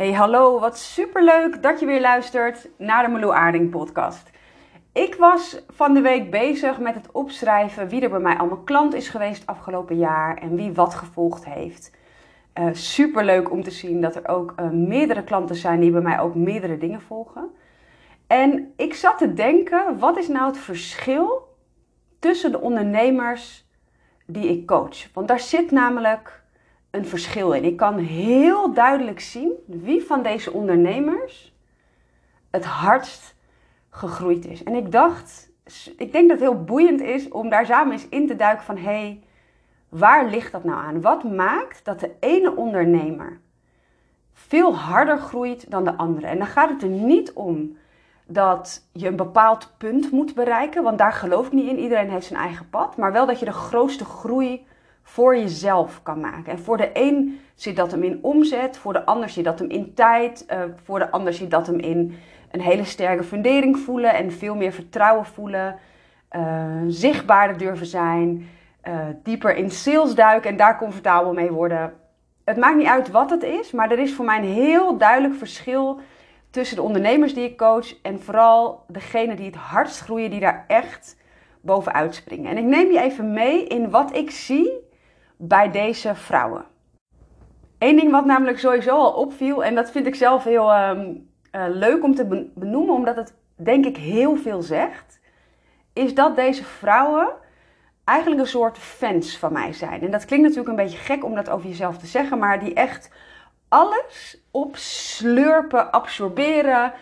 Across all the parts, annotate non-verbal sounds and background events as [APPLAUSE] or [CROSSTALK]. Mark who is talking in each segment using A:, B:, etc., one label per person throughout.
A: Hey, hallo, wat superleuk dat je weer luistert naar de Meloe Aarding podcast. Ik was van de week bezig met het opschrijven wie er bij mij allemaal klant is geweest afgelopen jaar en wie wat gevolgd heeft. Uh, superleuk om te zien dat er ook uh, meerdere klanten zijn die bij mij ook meerdere dingen volgen. En ik zat te denken, wat is nou het verschil tussen de ondernemers die ik coach? Want daar zit namelijk een verschil in. Ik kan heel duidelijk zien wie van deze ondernemers het hardst gegroeid is. En ik dacht, ik denk dat het heel boeiend is om daar samen eens in te duiken van hé, hey, waar ligt dat nou aan? Wat maakt dat de ene ondernemer veel harder groeit dan de andere? En dan gaat het er niet om dat je een bepaald punt moet bereiken, want daar geloof ik niet in. Iedereen heeft zijn eigen pad, maar wel dat je de grootste groei voor jezelf kan maken. En voor de een zit dat hem in omzet, voor de ander zit dat hem in tijd, uh, voor de ander zit dat hem in een hele sterke fundering voelen en veel meer vertrouwen voelen, uh, zichtbaarder durven zijn, uh, dieper in sales duiken en daar comfortabel mee worden. Het maakt niet uit wat het is, maar er is voor mij een heel duidelijk verschil tussen de ondernemers die ik coach en vooral degene die het hardst groeien, die daar echt bovenuit springen. En ik neem je even mee in wat ik zie bij deze vrouwen. Eén ding wat namelijk sowieso al opviel, en dat vind ik zelf heel ehm, eh, leuk om te benoemen, omdat het denk ik heel veel zegt, is dat deze vrouwen eigenlijk een soort fans van mij zijn. En dat klinkt natuurlijk een beetje gek om dat over jezelf te zeggen, maar die echt alles opslurpen, absorberen,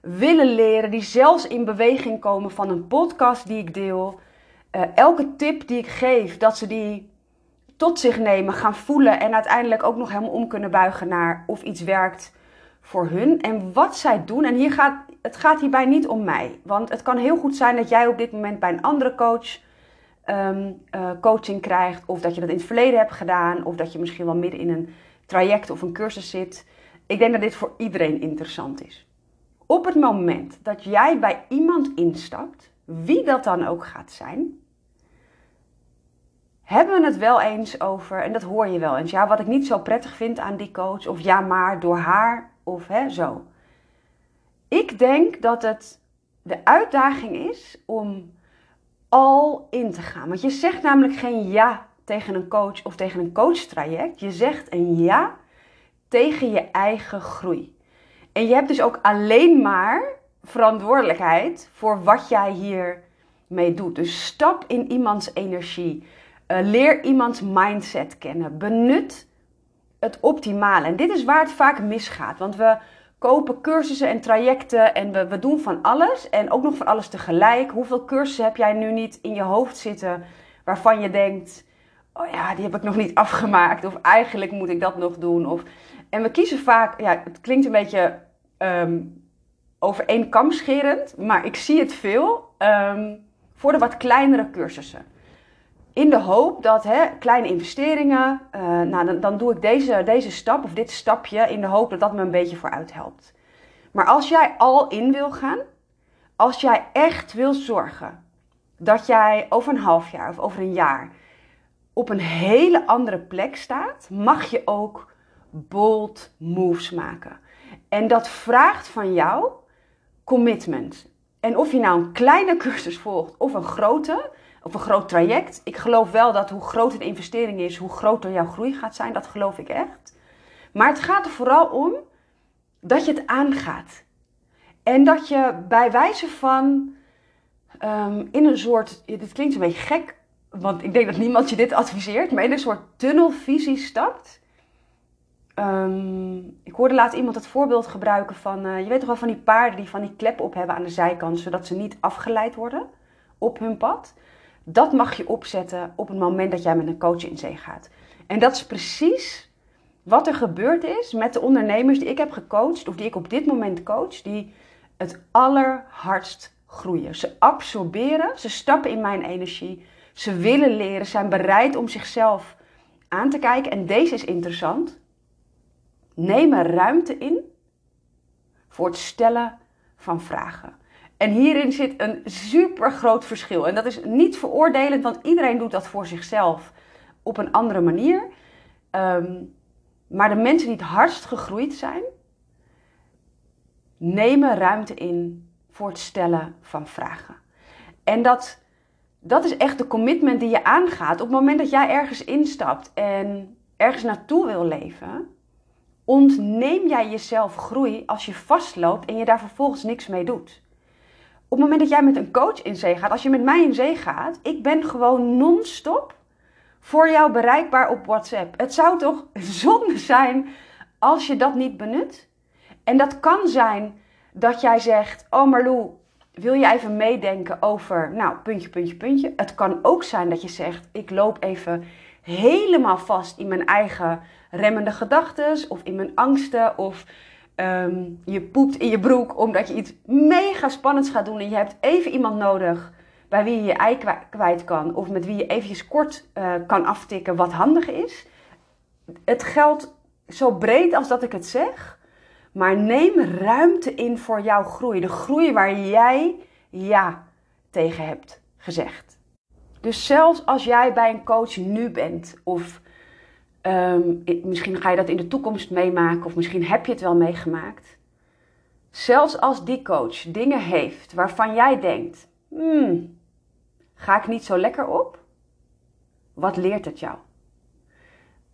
A: willen leren, die zelfs in beweging komen van een podcast die ik deel. Uh, elke tip die ik geef, dat ze die tot zich nemen, gaan voelen en uiteindelijk ook nog helemaal om kunnen buigen naar of iets werkt voor hun. En wat zij doen, en hier gaat, het gaat hierbij niet om mij. Want het kan heel goed zijn dat jij op dit moment bij een andere coach ehm, eh, coaching krijgt. Of dat je dat in het verleden hebt gedaan. Of dat je misschien wel midden in een traject of een cursus zit. Ik denk dat dit voor iedereen interessant is. Op het moment dat jij bij iemand instapt, wie dat dan ook gaat zijn, hebben we het wel eens over, en dat hoor je wel eens, ja, wat ik niet zo prettig vind aan die coach, of ja, maar door haar, of hè, zo. Ik denk dat het de uitdaging is om al in te gaan. Want je zegt namelijk geen ja tegen een coach of tegen een coachtraject. Je zegt een ja tegen je eigen groei. En je hebt dus ook alleen maar verantwoordelijkheid voor wat jij hier mee doet. Dus stap in iemands energie. Uh, leer iemands mindset kennen. Benut het optimale. En dit is waar het vaak misgaat. Want we kopen cursussen en trajecten en we, we doen van alles. En ook nog van alles tegelijk. Hoeveel cursussen heb jij nu niet in je hoofd zitten waarvan je denkt... Oh ja, die heb ik nog niet [LAUGHS] afgemaakt. Of eigenlijk moet ik dat nog doen. Of... En we kiezen vaak... Ja, het klinkt een beetje um, over één kam scherend. Maar ik zie het veel um, voor de wat kleinere cursussen in de hoop dat hè, kleine investeringen, uh, nou, dan, dan, doe ik deze, deze stap of dit stapje in de hoop dat dat me een beetje vooruit helpt. Maar als jij al in wil gaan, als jij echt wil zorgen dat jij over een half jaar of over een jaar op een hele andere plek staat, mag je ook bold moves maken. En dat vraagt van jou commitment. En of je nou een kleine cursus volgt of een grote, of een groot traject. Ik geloof wel dat hoe groter de investering is, hoe groter jouw groei gaat zijn. Dat geloof ik echt. Maar het gaat er vooral om dat je het aangaat. En dat je bij wijze van um, in een soort, dit klinkt een beetje gek, want ik denk dat niemand je dit adviseert, maar in een soort tunnelvisie stapt. Um, ik hoorde laat iemand het voorbeeld gebruiken van, uh, je weet toch wel van die paarden die van die klep op hebben aan de zijkant, zodat ze niet afgeleid worden op hun pad. Dat mag je opzetten op het moment dat jij met een coach in zee gaat. En dat is precies wat er gebeurd is met de ondernemers die ik heb gecoacht, of die ik op dit moment coach, die het allerhardst groeien. Ze absorberen, ze stappen in mijn energie, ze willen leren, zijn bereid om zichzelf aan te kijken. En deze is interessant. Nemen ruimte in voor het stellen van vragen. En hierin zit een super groot verschil. En dat is niet veroordelend, want iedereen doet dat voor zichzelf op een andere manier. Um, maar de mensen die het hardst gegroeid zijn, neem er ruimte in voor het stellen van vragen. En dat, dat is echt de commitment die je aangaat. Op het moment dat jij ergens instapt en ergens naartoe wil leven, ontneem jij jezelf groei als je vastloopt en je daar vervolgens niks mee doet. Op het moment dat jij met een coach in zee gaat, als je met mij in zee gaat, ik ben gewoon non-stop voor jou bereikbaar op WhatsApp. Het zou toch [LAUGHS] zonde zijn als je dat niet benut? En dat kan zijn dat jij zegt: Oh Marlou, wil je even meedenken over, nou, puntje, puntje, puntje. Het kan ook zijn dat je zegt: Ik loop even helemaal vast in mijn eigen remmende gedachten of in mijn angsten of ehm, je poept in je broek omdat je iets mega spannends gaat doen en je hebt even iemand nodig bij wie je je ei kwijt kan of met wie je eventjes kort uh, kan aftikken wat handig is. Het geldt zo breed als dat ik het zeg, maar neem ruimte in voor jouw groei. De groei waar jij ja tegen hebt gezegd. Dus zelfs als jij bij een coach nu bent, of um, misschien ga je dat in de toekomst meemaken, of misschien heb je het wel meegemaakt. Zelfs als die coach dingen heeft waarvan jij denkt: hmm, ga ik niet zo lekker op? Wat leert het jou?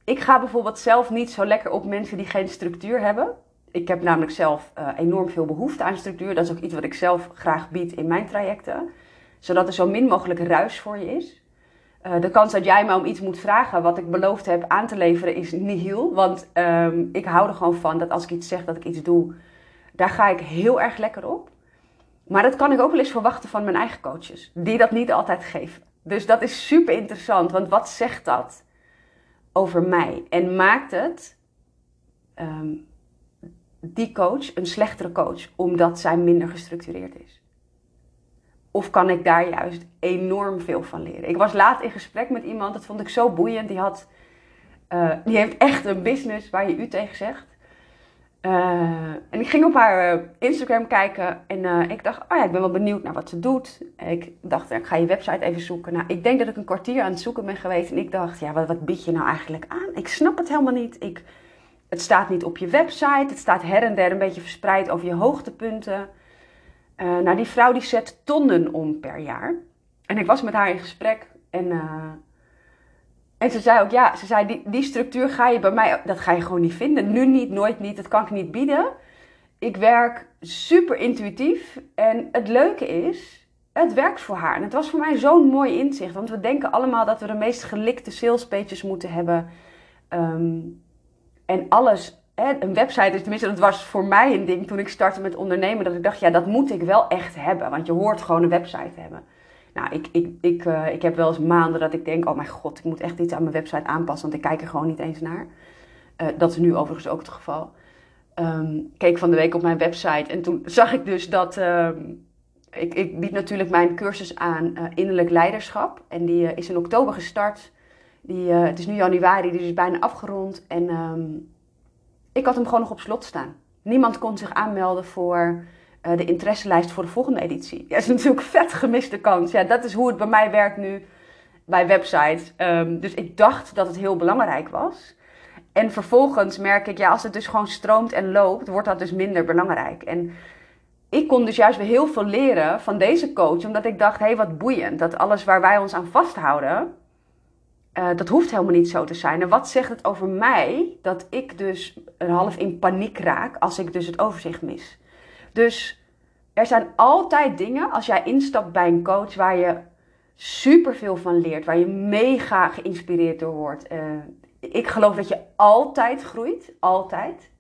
A: Ik ga bijvoorbeeld zelf niet zo lekker op mensen die geen structuur hebben. Ik heb namelijk zelf uh, enorm veel behoefte aan structuur. Dat is ook iets wat ik zelf graag bied in mijn trajecten. Zodat er zo min mogelijk ruis voor je is. Uh, de kans dat jij me om iets moet vragen wat ik beloofd heb aan te leveren is nihil. Want um, ik hou er gewoon van dat als ik iets zeg, dat ik iets doe. Daar ga ik heel erg lekker op. Maar dat kan ik ook wel eens verwachten van mijn eigen coaches. Die dat niet altijd geven. Dus dat is super interessant. Want wat zegt dat over mij? En maakt het um, die coach een slechtere coach omdat zij minder gestructureerd is? Of kan ik daar juist enorm veel van leren? Ik was laat in gesprek met iemand, dat vond ik zo boeiend. Die, had, uh, die heeft echt een business waar je u tegen zegt. Uh, en ik ging op haar uh, Instagram kijken en ik dacht, oh ja, ik ben wel benieuwd naar wat ze doet. Ik dacht, ik ga je website even zoeken. Nou, ik denk dat ik een kwartier aan het zoeken ben geweest en ik dacht, ja, wat, wat bied je nou eigenlijk aan? Ik snap het helemaal niet. Ik, het staat niet op je website. Het staat her en der een beetje verspreid over je hoogtepunten. Uh, nou, die vrouw die zet tonnen om per jaar. En ik was met haar in gesprek. En, uh, en ze zei ook, ja, ze zei, die, die structuur ga je bij mij, dat ga je gewoon niet vinden. Nu niet, nooit niet, dat kan ik niet bieden. Ik werk super intuïtief. En het leuke is, het werkt voor haar. En het was voor mij zo'n mooi inzicht. Want we denken allemaal dat we de meest gelikte salespages moeten hebben. Um, en alles, een website is tenminste, dat was voor mij een ding toen ik startte met ondernemen. Dat ik dacht, ja, dat moet ik wel echt hebben. Want je hoort gewoon een website hebben. Nou, ik, ik, ik, uh, ik heb wel eens maanden dat ik denk, oh mijn god, ik moet echt iets aan mijn website aanpassen. Want ik kijk er gewoon niet eens naar. Uh, dat is nu overigens ook het geval. Um, keek van de week op mijn website en toen zag ik dus dat... Um, ik, ik, bied natuurlijk mijn cursus aan uh, innerlijk leiderschap. En die is in oktober gestart. Die, het is nu januari, die is bijna afgerond. En um, ik had hem gewoon nog op slot staan. Niemand kon zich aanmelden voor uh, de interesselijst voor de volgende editie. Ja, dat is natuurlijk vet gemiste kans. Ja, dat is hoe het bij mij werkt nu bij websites. Um, dus ik dacht dat het heel belangrijk was. En vervolgens merk ik, ja, als het dus gewoon stroomt en loopt, wordt dat dus minder belangrijk. En ik kon dus juist weer heel veel leren van deze coach, omdat ik dacht, hé, hey, wat boeiend. Dat alles waar wij ons aan vasthouden, uh, dat hoeft helemaal niet zo te zijn. En wat zegt het over mij dat ik dus een half in paniek raak als ik dus het overzicht mis? Dus er zijn altijd dingen als jij instapt bij een coach waar je superveel van leert, waar je mega geïnspireerd door wordt. Uh, ik geloof dat je altijd groeit, altijd.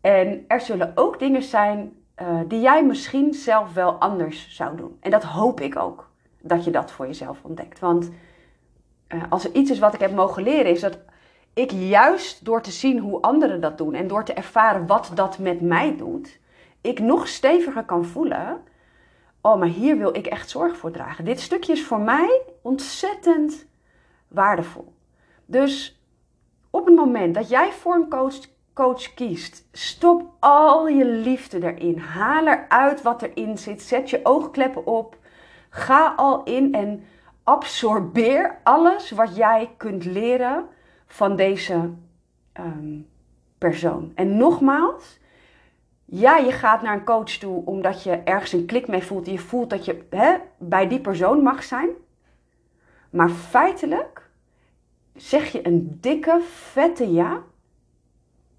A: En er zullen ook dingen zijn uh, die jij misschien zelf wel anders zou doen. En dat hoop ik ook, dat je dat voor jezelf ontdekt. Want uh, als er iets is wat ik heb mogen leren, is dat ik juist door te zien hoe anderen dat doen en door te ervaren wat dat met mij doet, ik nog steviger kan voelen. Oh, maar hier wil ik echt zorg voor dragen. Dit stukje is voor mij ontzettend waardevol. Dus op het moment dat jij voor een coach, coach kiest, stop al je liefde erin. Haal eruit wat erin zit. Zet je oogkleppen op. Ga al in en absorbeer alles wat jij kunt leren van deze um, persoon. En nogmaals, ja, je gaat naar een coach toe omdat je ergens een klik mee voelt. Je voelt dat je hè, bij die persoon mag zijn. Maar feitelijk zeg je een dikke, vette ja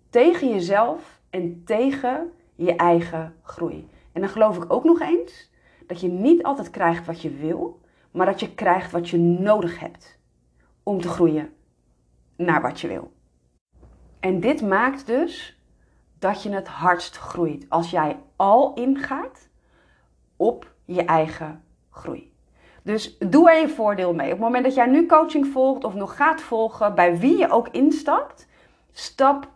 A: tegen jezelf en tegen je eigen groei. En dan geloof ik ook nog eens dat je niet altijd krijgt wat je wil, maar dat je krijgt wat je nodig hebt om te groeien naar wat je wil. En dit maakt dus dat je het hardst groeit als jij al ingaat op je eigen groei. Dus doe er je voordeel mee. Op het moment dat jij nu coaching volgt of nog gaat volgen, bij wie je ook instapt, stap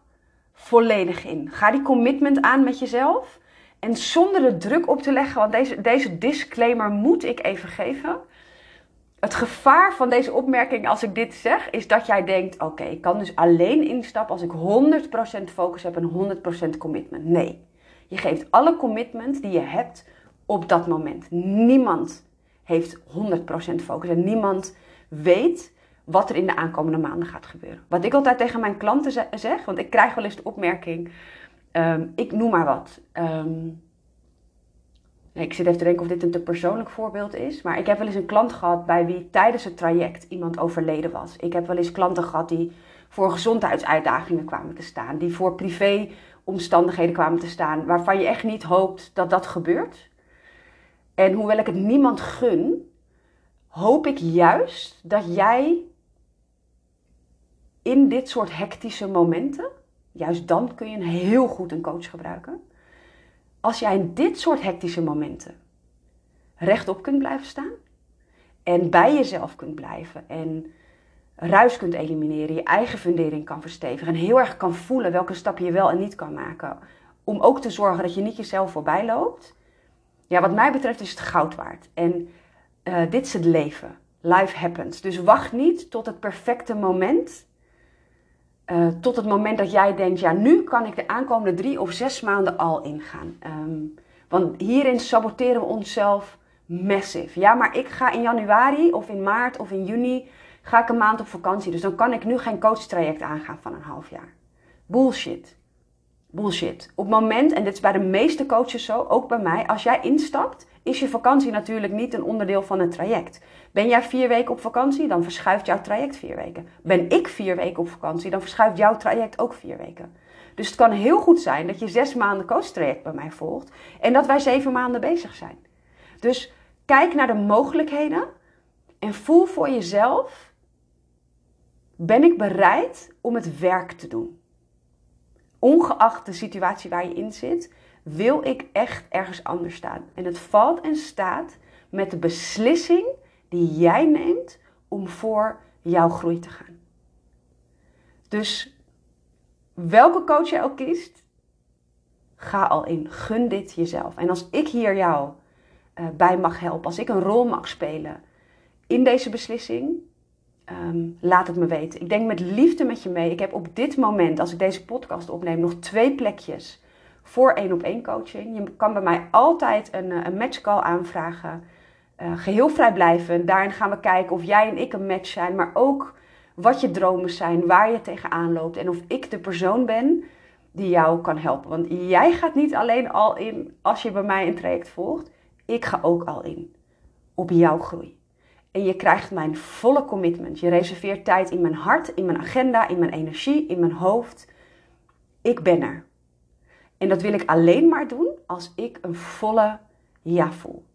A: volledig in. Ga die commitment aan met jezelf. En zonder de druk op te leggen, want deze, deze disclaimer moet ik even geven. Het gevaar van deze opmerking als ik dit zeg, is dat jij denkt: oké, ik kan dus alleen instappen als ik 100% focus heb en 100% commitment. Nee, je geeft alle commitment die je hebt op dat moment. Niemand heeft 100% focus en niemand weet wat er in de aankomende maanden gaat gebeuren. Wat ik altijd tegen mijn klanten zeg, want ik krijg wel eens de opmerking, ehm, ik noem maar wat. Um, ik zit even te denken of dit een te persoonlijk voorbeeld is. Maar ik heb wel eens een klant gehad bij wie tijdens het traject iemand overleden was. Ik heb wel eens klanten gehad die voor gezondheidsuitdagingen kwamen te staan. Die voor privéomstandigheden kwamen te staan. Waarvan je echt niet hoopt dat dat gebeurt. En hoewel ik het niemand gun, hoop ik juist dat jij in dit soort hectische momenten, juist dan kun je heel goed een coach gebruiken als jij in dit soort hectische momenten rechtop kunt blijven staan en bij jezelf kunt blijven en ruis kunt elimineren, je eigen fundering kan verstevigen en heel erg kan voelen welke stap je wel en niet kan maken, om ook te zorgen dat je niet jezelf voorbij loopt. Ja, wat mij betreft is het goud waard. En uh, dit is het leven. Life happens. Dus wacht niet tot het perfecte moment uh, tot het moment dat jij denkt, ja, nu kan ik de aankomende drie of zes maanden al ingaan. Um, want hierin saboteren we onszelf massive. Ja, maar ik ga in januari of in maart of in juni ga ik een maand op vakantie. Dus dan kan ik nu geen coachtraject aangaan van een half jaar. Bullshit. Bullshit. Op het moment, en dit is bij de meeste coaches zo, ook bij mij, als jij instapt, is je vakantie natuurlijk niet een onderdeel van het traject. Ben jij vier weken op vakantie, dan verschuift jouw traject vier weken. Ben ik vier weken op vakantie, dan verschuift jouw traject ook vier weken. Dus het kan heel goed zijn dat je zes maanden coachtraject bij mij volgt en dat wij zeven maanden bezig zijn. Dus kijk naar de mogelijkheden en voel voor jezelf: ben ik bereid om het werk te doen? Ongeacht de situatie waar je in zit, wil ik echt ergens anders staan. En het valt en staat met de beslissing die jij neemt om voor jouw groei te gaan. Dus welke coach je ook kiest, ga al in. Gun dit jezelf. En als ik hier jou uh, bij mag helpen, als ik een rol mag spelen in deze beslissing, um, laat het me weten. Ik denk met liefde met je mee. Ik heb op dit moment, als ik deze podcast opneem, nog twee plekjes voor één op één coaching. Je kan bij mij altijd een, eh, een matchcall aanvragen. Uh, geheel vrijblijvend. Daarin gaan we kijken of jij en ik een match zijn, maar ook wat je dromen zijn, waar je tegenaan loopt en of ik de persoon ben die jou kan helpen. Want jij gaat niet alleen al in als je bij mij een traject volgt. Ik ga ook al in op jouw groei. En je krijgt mijn volle commitment. Je reserveert tijd in mijn hart, in mijn agenda, in mijn energie, in mijn hoofd. Ik ben er. En dat wil ik alleen maar doen als ik een volle ja voel.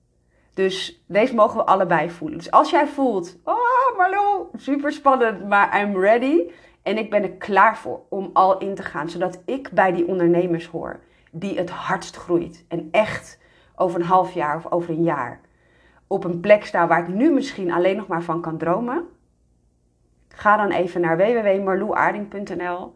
A: Dus deze mogen we allebei voelen. Dus als jij voelt, oh Marlo, super spannend, maar I'm ready. En ik ben er klaar voor om al in te gaan. Zodat ik bij die ondernemers hoor die het hardst groeit. En echt over een half jaar of over een jaar op een plek sta waar ik nu misschien alleen nog maar van kan dromen. Ga dan even naar www.marloeaarding.nl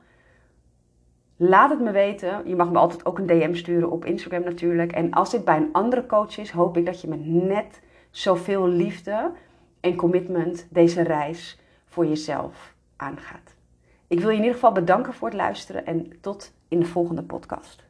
A: Laat het me weten. Je mag me altijd ook een DM sturen op Instagram natuurlijk. En als dit bij een andere coach is, hoop ik dat je met net zoveel liefde en commitment deze reis voor jezelf aangaat. Ik wil je in ieder geval bedanken voor het luisteren en tot in de volgende podcast.